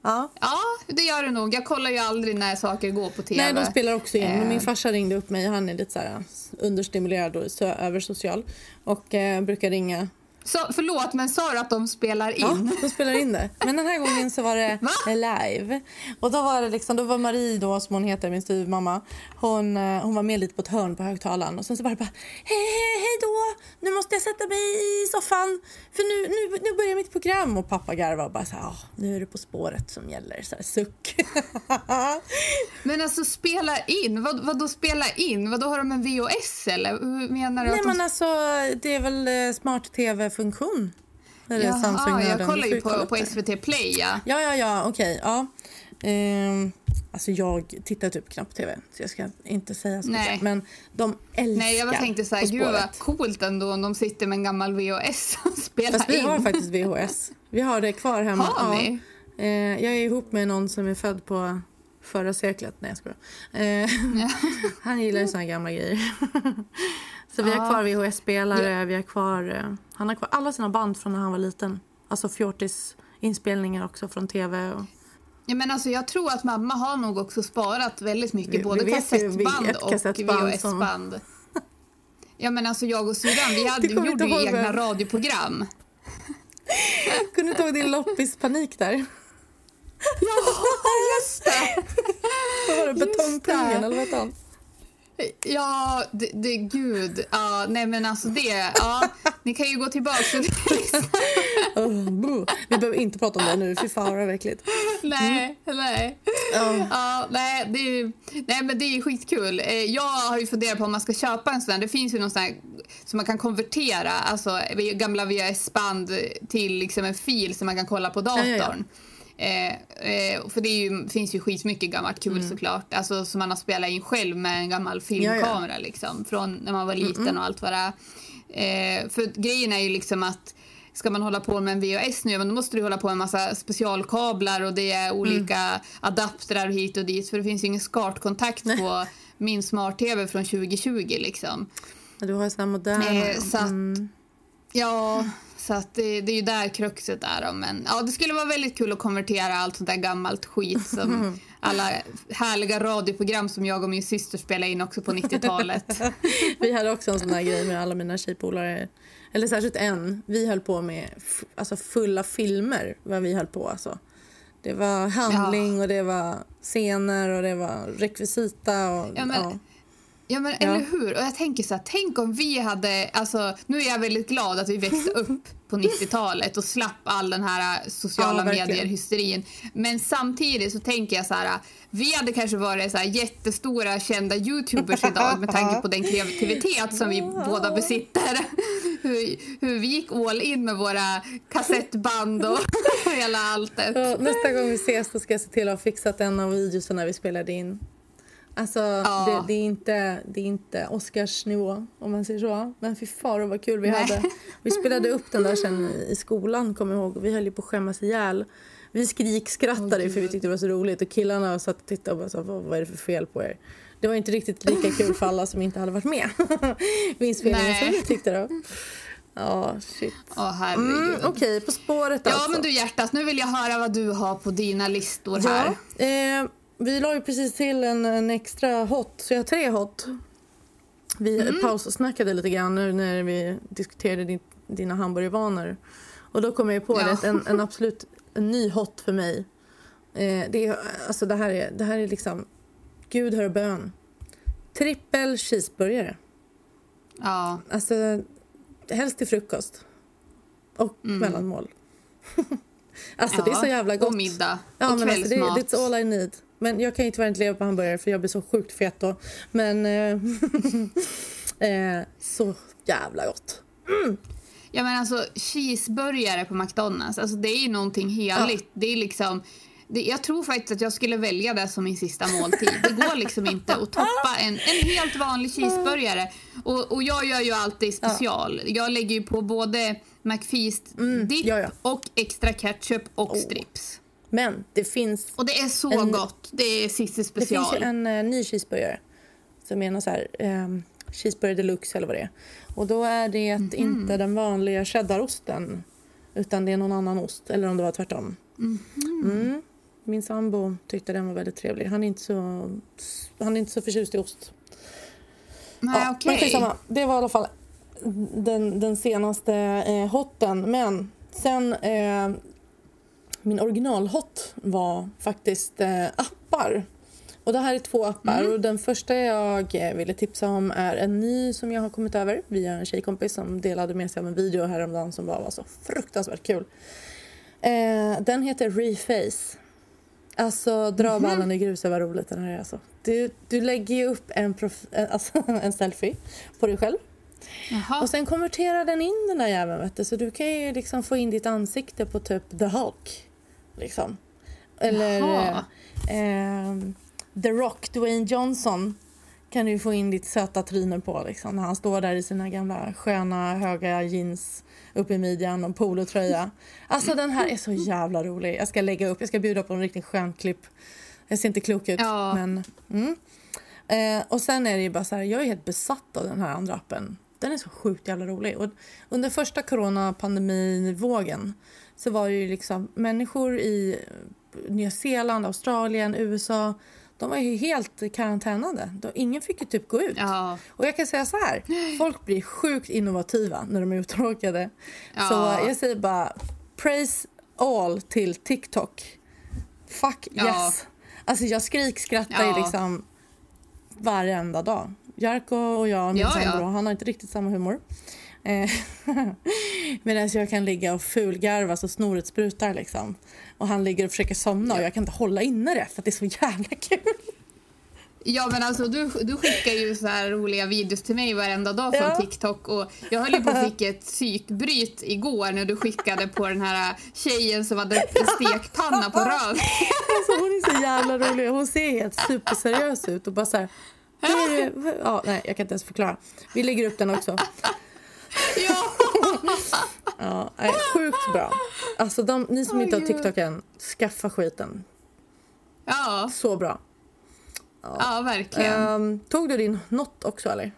Ja. ja, det gör det nog. Jag kollar ju aldrig när saker går på tv. Nej, de spelar också in. Eh. Min farsa ringde upp mig. Han är lite så här understimulerad och så översocial. Och eh, brukar ringa så, förlåt, men sa du att de spelar in? Ja, de spelar in det. Men den här gången så var det Va? live. Och då var det liksom, då var Marie då, som hon heter, min styvmamma, hon, eh, hon var med lite på ett hörn på högtalaren. Och sen så det bara, hej, hej, hej då, nu måste jag sätta mig i soffan. För nu, nu, nu börjar mitt program. Och pappa garvade och bara så här, ah, nu är det På spåret som gäller. Så här, suck. men alltså spela in? Vad, vad då spela in? Vad då har de en VHS eller? Hur menar du? Nej att de... men alltså, det är väl eh, smart-tv funktion. Jaha, jag kollar ju på, på SVT Play. Ja, ja, ja, ja okej. Okay, ja. Ehm, alltså jag tittar typ knappt tv, så jag ska inte säga så mycket. Men de älskar Nej, jag tänkte så här, gud vad coolt ändå om de sitter med en gammal VHS och spelar Fast vi in. har faktiskt VHS. Vi har det kvar hemma. Har ni? Ja. Ehm, jag är ihop med någon som är född på förra seklet. Nej, jag skojar. Ja. Han gillar ju såna gamla grejer. Så vi har kvar VHS-spelare, vi har kvar... Eh, han har kvar alla sina band från när han var liten. Alltså Fjortis-inspelningar också från tv. Och... Ja, men alltså, jag tror att mamma har nog också sparat väldigt mycket, vi, både vi kassettband och VHS-band. Som... Ja men alltså jag och syrran, vi, hade, vi gjorde ju egna radioprogram. Kommer du inte ihåg din loppispanik där? Ja, just det! Vad var det? Betongpungen eller vad hette han? Ja, det, det gud. Ja, nej men alltså det. Ja, ni kan ju gå tillbaka oh, Vi behöver inte prata om det nu. Fy fan vad äckligt. Nej, nej. Oh. Ja, nej, det är, nej, men det är skitkul. Eh, jag har ju funderat på om man ska köpa en sån här. Det finns ju någon sån här som man kan konvertera, alltså gamla VHS-band till liksom en fil som man kan kolla på datorn. Ja, ja, ja. Eh, eh, för det ju, finns ju skitmycket gammalt kul mm. såklart. Alltså som man har spelat in själv med en gammal filmkamera ja, ja. liksom. Från när man var liten mm. och allt vad det är. Eh, för grejen är ju liksom att ska man hålla på med en VHS nu, men då måste du hålla på med en massa specialkablar och det är olika mm. adaptrar hit och dit. För det finns ju ingen SCART-kontakt på min smart-tv från 2020 liksom. Du har ju sådana moderna. Eh, så att, mm. Ja, så att det, det är ju där kruxet är. Men ja, det skulle vara väldigt kul att konvertera allt sånt där gammalt skit som alla härliga radioprogram som jag och min syster spelade in också på 90-talet. Vi hade också en sån här grej med alla mina tjejpolare. Eller särskilt en. Vi höll på med alltså fulla filmer. Vad vi höll på alltså. Det var handling ja. och det var scener och det var rekvisita. Och, ja, men, ja. Ja, men ja. eller hur? Och jag tänker så här, tänk om vi hade... Alltså, nu är jag väldigt glad att vi växte upp på 90-talet och slapp all den här sociala ja, medier-hysterin. Men samtidigt så tänker jag så här, vi hade kanske varit så här jättestora kända youtubers idag med tanke på den kreativitet som vi båda besitter. Hur, hur vi gick all in med våra kassettband och hela alltet. nästa gång vi ses ska jag se till att ha fixat en av videorna vi spelade in. Alltså, ja. det, det, är inte, det är inte Oscarsnivå, om man säger så. Men fy far vad kul vi Nej. hade. Vi spelade upp den där sen i skolan, kommer ihåg. Vi höll ju på att skämmas ihjäl. Vi skrikskrattade oh, för vi tyckte det var så roligt. Och killarna satt och tittade och bara sa, vad, vad är det för fel på er? Det var inte riktigt lika kul för alla som inte hade varit med vid inspelningen som vi tyckte då. Ja, oh, shit. Oh, herregud. Mm, Okej, okay, På spåret ja, alltså. Ja, men du hjärtat, nu vill jag höra vad du har på dina listor här. Ja, eh, vi la ju precis till en, en extra hot, så jag har tre hot. Vi mm. paussnackade lite grann nu när vi diskuterade din, dina hamburgervanor. Och då kom jag på ja. det, en, en absolut en ny hot för mig. Eh, det, är, alltså det, här är, det här är liksom, gud hör bön. Trippel cheeseburgare. Ja. Alltså, helst till frukost. Och mm. mellanmål. alltså ja, det är så jävla gott. Och middag. Ja, och men alltså, det, it's all I need. Men jag kan ju tyvärr inte leva på hamburgare för jag blir så sjukt fet då. Men eh, eh, så jävla gott. Mm. Ja men alltså cheeseburgare på McDonalds, alltså det är ju någonting heligt. Ja. Det är liksom jag tror faktiskt att jag skulle välja det som min sista måltid. Det går liksom inte att toppa en, en helt vanlig cheeseburgare. Och, och jag gör ju alltid special. Ja. Jag lägger ju på både McFeast mm, dipp ja, ja. och extra ketchup och oh. strips. Men det finns... Och det är så en, gott. Det är Cissi special. Det finns en uh, ny cheeseburgare som är någon så här, um, cheeseburgare deluxe eller vad det är. Och då är det mm -hmm. inte den vanliga cheddarosten utan det är någon annan ost. Eller om det var tvärtom. Mm -hmm. mm. Min sambo tyckte den var väldigt trevlig. Han är inte så, han är inte så förtjust i ost. Nej, ja, okay. men Det var i alla fall den, den senaste eh, hotten. Men sen eh, min originalhot var faktiskt eh, appar. Och det här är två appar. Mm. Och den första jag eh, ville tipsa om är en ny som jag har kommit över via en tjejkompis som delade med sig av en video häromdagen som bara var så fruktansvärt kul. Eh, den heter Reface. Alltså dra mm. ballen i gruset vad roligt den här är alltså. Du, du lägger ju upp en, eh, alltså, en selfie på dig själv. Jaha. Och sen konverterar den in den där jäveln. Så du kan ju liksom få in ditt ansikte på typ The Hulk. Liksom. Eller eh, The Rock, Dwayne Johnson kan du få in ditt söta tryne på liksom, när han står där i sina gamla sköna höga jeans upp i midjan och polotröja. Alltså den här är så jävla rolig. Jag ska lägga upp, jag ska bjuda på en riktigt skön klipp. Jag ser inte klok ut ja. men... Mm. Eh, och sen är det ju bara så här, jag är helt besatt av den här andra appen. Den är så sjukt jävla rolig. Och under första coronapandemivågen så var det ju liksom människor i Nya Zeeland, Australien, USA de var ju helt karantänade. Ingen fick ju typ gå ut. Ja. Och jag kan säga så här, folk blir sjukt innovativa när de är uttråkade. Ja. Så jag säger bara praise all till TikTok. Fuck yes. Ja. Alltså jag skrikskrattar ja. liksom varenda dag. Jarko och jag, min ja, sambo, han har inte riktigt samma humor. Eh, Medan jag kan ligga och fulgarva så snoret sprutar. Liksom. Och han ligger och försöker somna och jag kan inte hålla inne det för det är så jävla kul. Ja men alltså du, du skickar ju så här roliga videos till mig varenda dag från ja. TikTok och jag höll ju på att fick ett psykbryt igår när du skickade på den här tjejen som hade stekpanna på röv. Alltså hon är så jävla rolig. Hon ser helt superseriös ut och bara så här, Ja, nej, jag kan inte ens förklara. Vi lägger upp den också. Ja! ja nej, sjukt bra. Alltså de, ni som oh, inte har TikTok än, skaffa skiten. Ja. Så bra. Ja, ja verkligen. Um, tog du din not också eller?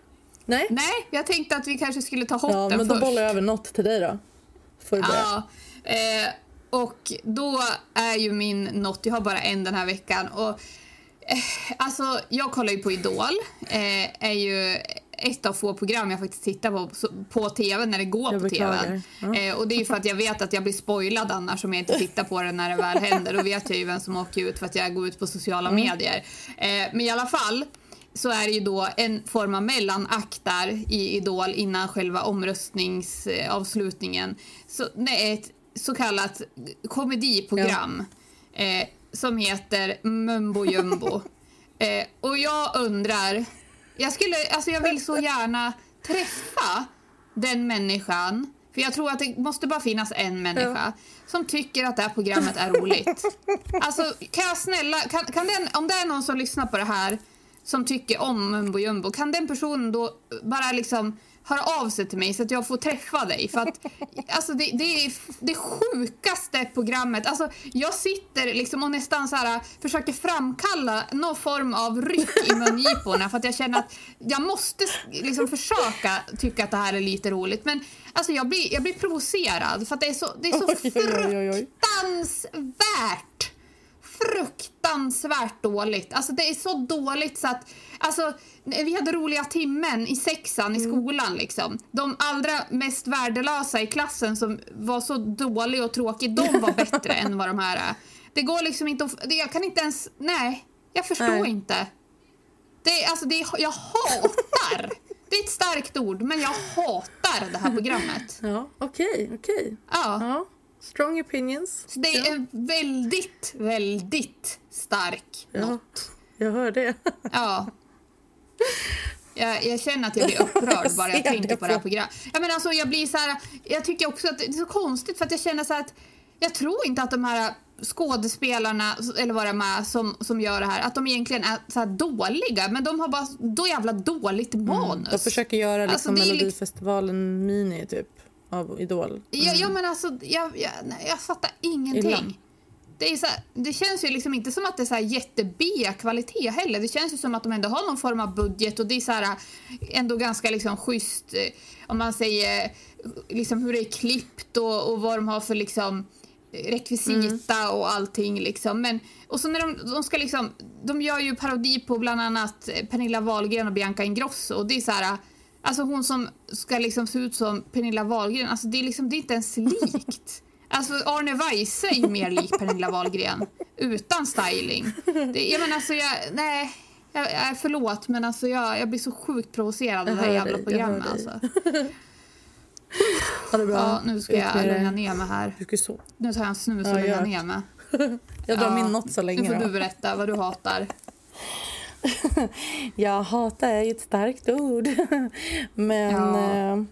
Nej? Nej, jag tänkte att vi kanske skulle ta hotten Ja, men då bollar jag över not till dig då. Får du ja, eh, och då är ju min not, jag har bara en den här veckan och eh, alltså jag kollar ju på Idol, eh, är ju ett av få program jag faktiskt tittar på på tv när det går jag på tv. Ja. Eh, och det är för att jag vet att jag blir spoilad annars om jag inte tittar på det när det väl händer. Då vet jag ju vem som åker ut för att jag går ut på sociala mm. medier. Eh, men i alla fall så är det ju då en form av mellanakt där i Idol innan själva omröstningsavslutningen. Så det är ett så kallat komediprogram ja. eh, som heter Mumbo Jumbo. Eh, och jag undrar jag, skulle, alltså jag vill så gärna träffa den människan för jag tror att det måste bara finnas en människa ja. som tycker att det här programmet är roligt. Alltså kan jag snälla, kan, kan den, om det är någon som lyssnar på det här som tycker om Mumbo Jumbo, kan den personen då bara liksom höra av sig till mig så att jag får träffa dig. För att, alltså det, det är det sjukaste programmet. Alltså, jag sitter liksom och nästan så här, försöker framkalla någon form av ryck i mungiporna för att jag känner att jag måste liksom försöka tycka att det här är lite roligt. Men alltså, jag, blir, jag blir provocerad för att det är så, det är så fruktansvärt fruktansvärt dåligt. Alltså det är så dåligt så att Alltså, vi hade roliga timmen i sexan i mm. skolan. Liksom. De allra mest värdelösa i klassen som var så dåliga och tråkiga, de var bättre än vad de här är. Det går liksom inte att... Jag kan inte ens... Nej, jag förstår nej. inte. Det, alltså, det, jag hatar... Det är ett starkt ord, men jag hatar det här programmet. Ja, okej, okay, okej. Okay. Ja. ja. Strong opinions. Så det är ja. väldigt, väldigt stark ja, not. Jag hör det. Ja. Jag, jag, känner att jag blir upprörd bara jag tänker på det här programmet. Jag, menar, alltså, jag, blir så här, jag tycker också att det är så konstigt för att jag känner så att jag tror inte att de här skådespelarna eller vad de är som, som gör det här, att de egentligen är så dåliga men de har bara då jävla dåligt mm. manus. Mm, de försöker göra liksom alltså, Melodifestivalen mini typ av Idol. Mm. Ja, ja men alltså jag, jag, jag fattar ingenting. Illa det, är så här, det känns ju liksom inte som att det är så jätte-B-kvalitet heller. Det känns ju som att de ändå har någon form av budget och det är så här, ändå ganska liksom schysst eh, om man säger liksom hur det är klippt och, och vad de har för liksom rekvisita mm. och allting liksom. Men, och så när de, de ska liksom, de gör ju parodi på bland annat Pernilla Wahlgren och Bianca Ingrosso och det är så här, alltså hon som ska liksom se ut som Pernilla Wahlgren, alltså det är liksom, det är inte ens likt. Alltså Arne Weise är ju mer lik Pernilla Wahlgren utan styling. Det, jag menar alltså jag, nej, jag, jag, förlåt men alltså jag, jag blir så sjukt provocerad av det här jävla dig, programmet alltså. Ha det bra. Ja, nu ska jag lugna ner mig här. Nu tar jag en snus och ja, lugnar ner mig. jag drar ja, min något så länge Nu får då. du berätta vad du hatar. jag hatar är ett starkt ord. Men ja. eh,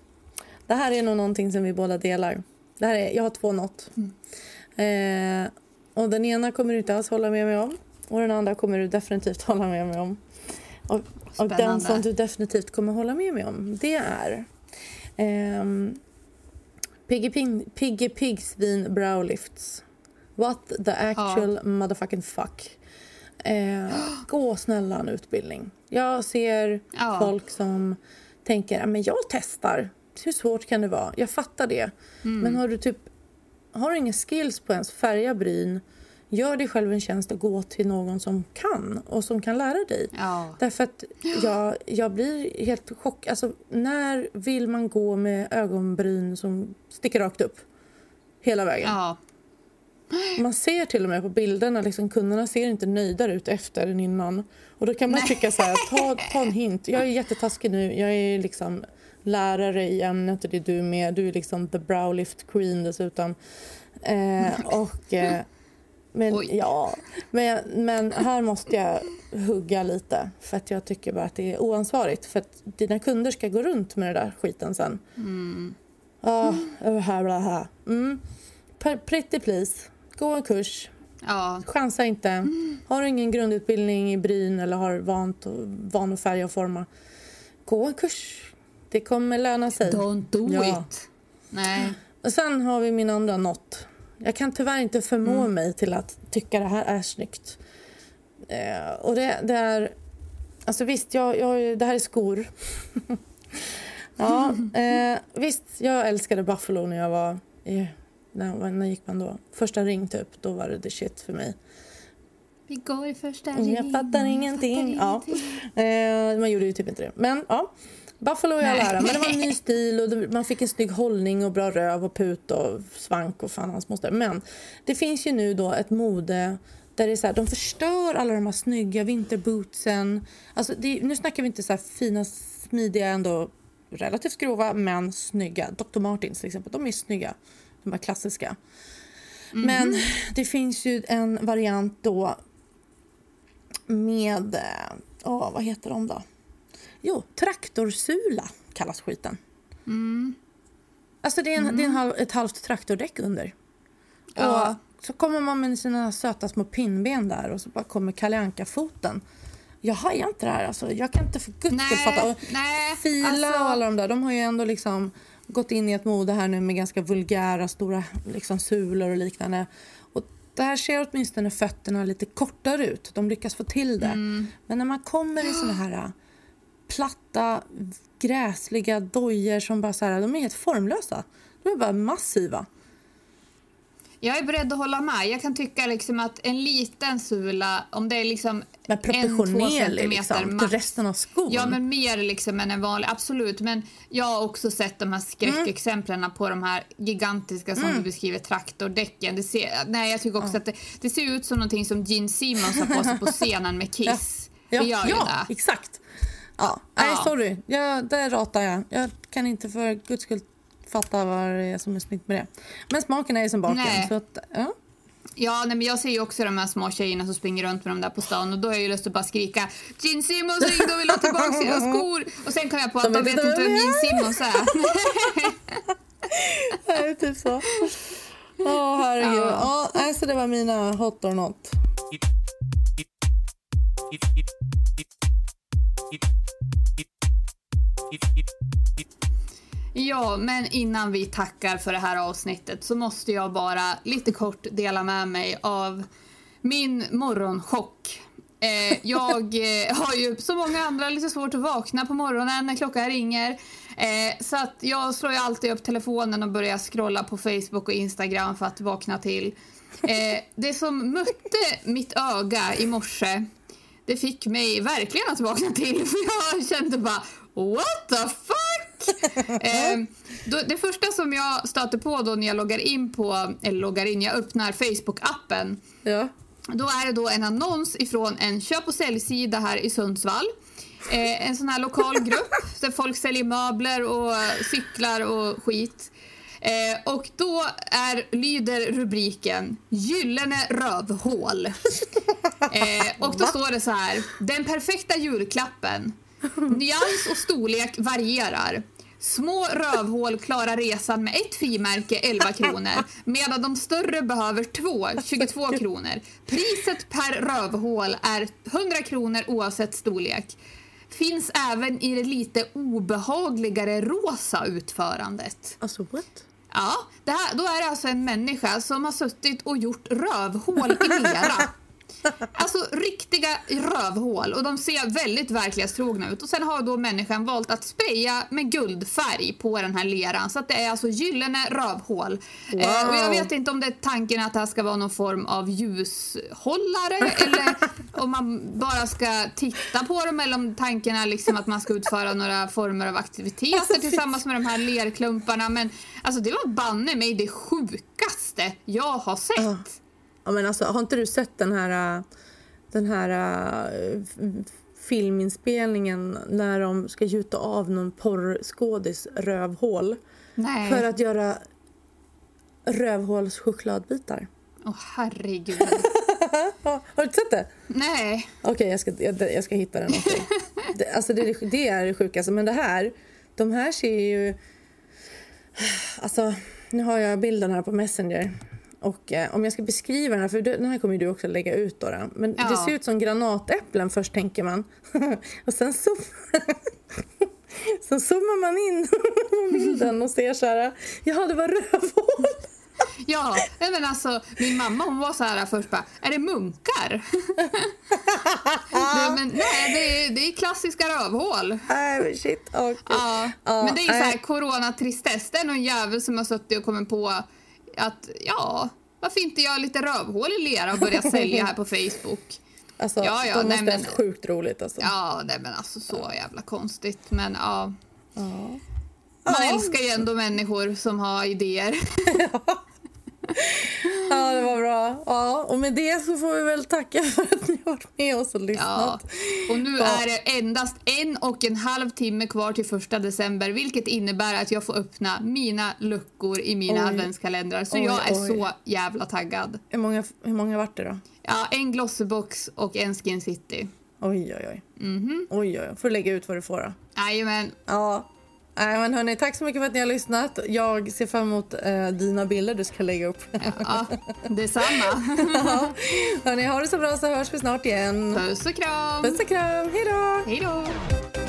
det här är nog någonting som vi båda delar. Det här är, jag har två not. Mm. Eh, och den ena kommer du inte alls hålla med mig om. Och den andra kommer du definitivt hålla med mig om. Och, och den som du definitivt kommer hålla med mig om, det är... Eh, Piggy, Pig, Piggy Pigs vin browlifts. What the actual ja. motherfucking fuck. Eh, gå snälla en utbildning. Jag ser ja. folk som tänker att jag testar hur svårt kan det vara? Jag fattar det. Mm. Men har du typ har du inga skills på ens färga bryn gör dig själv en tjänst och gå till någon som kan och som kan lära dig. Ja. Därför att jag, jag blir helt chockad. Alltså, när vill man gå med ögonbryn som sticker rakt upp? hela vägen. Ja. Man ser till och med på bilderna, liksom, kunderna ser inte nöjdare ut efter än innan. Och då kan man Nej. tycka så här, ta, ta en hint. Jag är jättetaskig nu, jag är liksom lärare i ämnet och det är du med. Du är liksom the browlift queen dessutom. Eh, och, eh, men, Oj. ja, men, men här måste jag hugga lite för att jag tycker bara att det är oansvarigt. För att dina kunder ska gå runt med den där skiten sen. Ja, över här, bla, här. Mm. Pretty please, gå en kurs. Ja. Chansa inte. Har du ingen grundutbildning i bryn eller har vant van att färga och forma, gå en kurs. Det kommer löna sig. Don't do Ja. it. Nej. Och sen har vi min andra not. Jag kan tyvärr inte förmå mig till att tycka det här är snyggt. Eh, och det, det är... Alltså visst, jag, jag, det här är skor. ja, eh, visst, jag älskade Buffalo när jag var i... När, när gick man då? Första ring, typ. Då var det the shit för mig. Vi går i första Jag ring, fattar ingenting. Ja. Eh, man gjorde ju typ inte det. Men ja, Buffalo är jag Nej. lära. Men det var en ny stil och man fick en snygg hållning och bra röv och put och svank och fan hans moster. Men det finns ju nu då ett mode där det är så här, de förstör alla de här snygga vinterbootsen. Alltså det, nu snackar vi inte så här fina, smidiga, ändå relativt grova men snygga. Dr. Martins till exempel, de är snygga. De här klassiska. Men det finns ju en variant då med... eh, Åh, vad heter de då? Jo, traktorsula kallas skiten. Alltså det är, en, det är en halv, ett halvt traktordäck under. Ja. Och så kommer man med sina söta små pinnben där och så bara kommer Kalle Anka-foten. Jag hajar inte det här. Alltså. Jag kan inte för guds skull fatta. Och nej, Fila alltså- och alla de där, de har ju ändå liksom gått in i ett mode här nu med ganska vulgära stora liksom, sulor och liknande. Och där ser åtminstone fötterna lite kortare ut. De lyckas få till det. Mm. Men när man kommer i såna här platta, gräsliga dojor som bara så här, de är helt formlösa. De är bara massiva. Jag är beredd att hålla med. Jag kan tycka liksom att en liten sula, om det är liksom Men en, två proportionerlig centimeter liksom, till resten av skon. Ja, men mer liksom än en vanlig. Absolut. Men jag har också sett de här skräckexemplen på de här gigantiska som du beskriver, traktordäcken. Det ser, nej, jag tycker också att det, det ser ut som någonting som Gene Simmons har på sig på scenen med Kiss. Ja, ja det. exakt. Ja. Nej, sorry. Jag, där ratar jag. Jag kan inte för guds skull fatta vad det är som är snyggt med det. Men smaken är ju som baken. Nej. Så att, ja. Ja, nej, men jag ser ju också de här små tjejerna som springer runt med dem där på stan och då har jag ju lust att bara skrika Gene Simmons ringde och vill ha tillbaka sina skor. Och sen kom jag på att De vet inte vem Gene Simmons är. Det är typ så. Åh, herregud. Ja. Ja. nej, så det var mina hot or not. Ja, men innan vi tackar för det här avsnittet så måste jag bara lite kort dela med mig av min morgonchock. Eh, jag eh, har ju som många andra lite svårt att vakna på morgonen när klockan ringer. Eh, så att jag slår ju alltid upp telefonen och börjar scrolla på Facebook och Instagram för att vakna till. Eh, det som mötte mitt öga i morse det fick mig verkligen att vakna till för jag kände bara what the fuck? eh, då, det första som jag stöter på då när jag loggar in på, eller loggar in, jag öppnar Facebook-appen Ja. då är det då en annons ifrån en köp och säljsida här i Sundsvall. Eh, en sån här lokal grupp där folk säljer möbler och cyklar och skit. Eh, och då är, lyder rubriken Gyllene rövhål. Eh, och då står det så här. Den perfekta julklappen. Nyans och storlek varierar. Små rövhål klarar resan med ett frimärke 11 kronor medan de större behöver två 22 kronor. Priset per rövhål är 100 kronor oavsett storlek. Finns även i det lite obehagligare rosa utförandet. Alltså what? Ja, det här, då är det alltså en människa som har suttit och gjort rövhål i lera. Alltså riktiga rövhål och de ser väldigt verklighetstrogna ut. Och sen har då människan valt att spraya med guldfärg på den här leran så att det är alltså gyllene rövhål. Wow. Eh, och jag vet inte om det är tanken att det här ska vara någon form av ljushållare eller om man bara ska titta på dem eller om tanken är liksom att man ska utföra några former av aktiviteter Alltså, tillsammans med de här lerklumparna. Men alltså det var banne mig det sjukaste jag har sett. Ja. Ja, men alltså, har inte du sett den här, äh, den här äh, filminspelningen när de ska gjuta av någon porrskådis rövhål Nej. för att göra rövhålschokladbitar? Åh herregud. Ja, har du inte sett det? Nej. Okej, jag, ska, jag, jag ska hitta den dig. det, alltså det, det är det sjukaste. Men det här, de här ser ju... Alltså, nu har jag bilden här på Messenger. Och eh, om jag ska beskriva den här, för den här kommer du också lägga ut då. då. Men Ja. det ser ut som granatäpplen först tänker man. och sen så... Sen zoomar man in på bilden och ser så här, ja det var rövhål. Ja, men alltså min mamma hon var så här först bara, är det munkar? nej, men, nej det, är, det är klassiska rövhål. Nej men shit. Okay. Ja, Ja, men det är ju så här coronatristess. Det är någon jävel som har suttit och kommit på att ja, varför inte göra lite rövhål i lera och börja sälja här på Facebook? Alltså, Ja, ja, de nej, men- sjukt roligt alltså. Ja, nej men alltså så jävla konstigt. Men ja, Ja. man Ja. älskar ju ändå människor som har idéer. Ja, det var bra. Ja, och med det så får vi väl tacka för att ni har varit med oss och Ja. lyssnat. Och nu Ja. är det endast en och en halv timme kvar till första december vilket innebär att jag får öppna mina luckor i mina Oj. adventskalendrar. Så Oj, jag är oj. så jävla taggad. Hur många, hur många vart det då? Ja, en Glossybox och en Skin City. Oj, oj, oj. Mhm. oj, oj. Får du lägga ut vad du får då. Jajamän. Ja. Nej, men hörni, tack så mycket för att ni har lyssnat. Jag ser fram emot eh, dina bilder du ska lägga upp. Ja, detsamma. ja. Hörni, ha det så bra så hörs vi snart igen. Puss och kram. Puss och kram. Hej då! Hej då.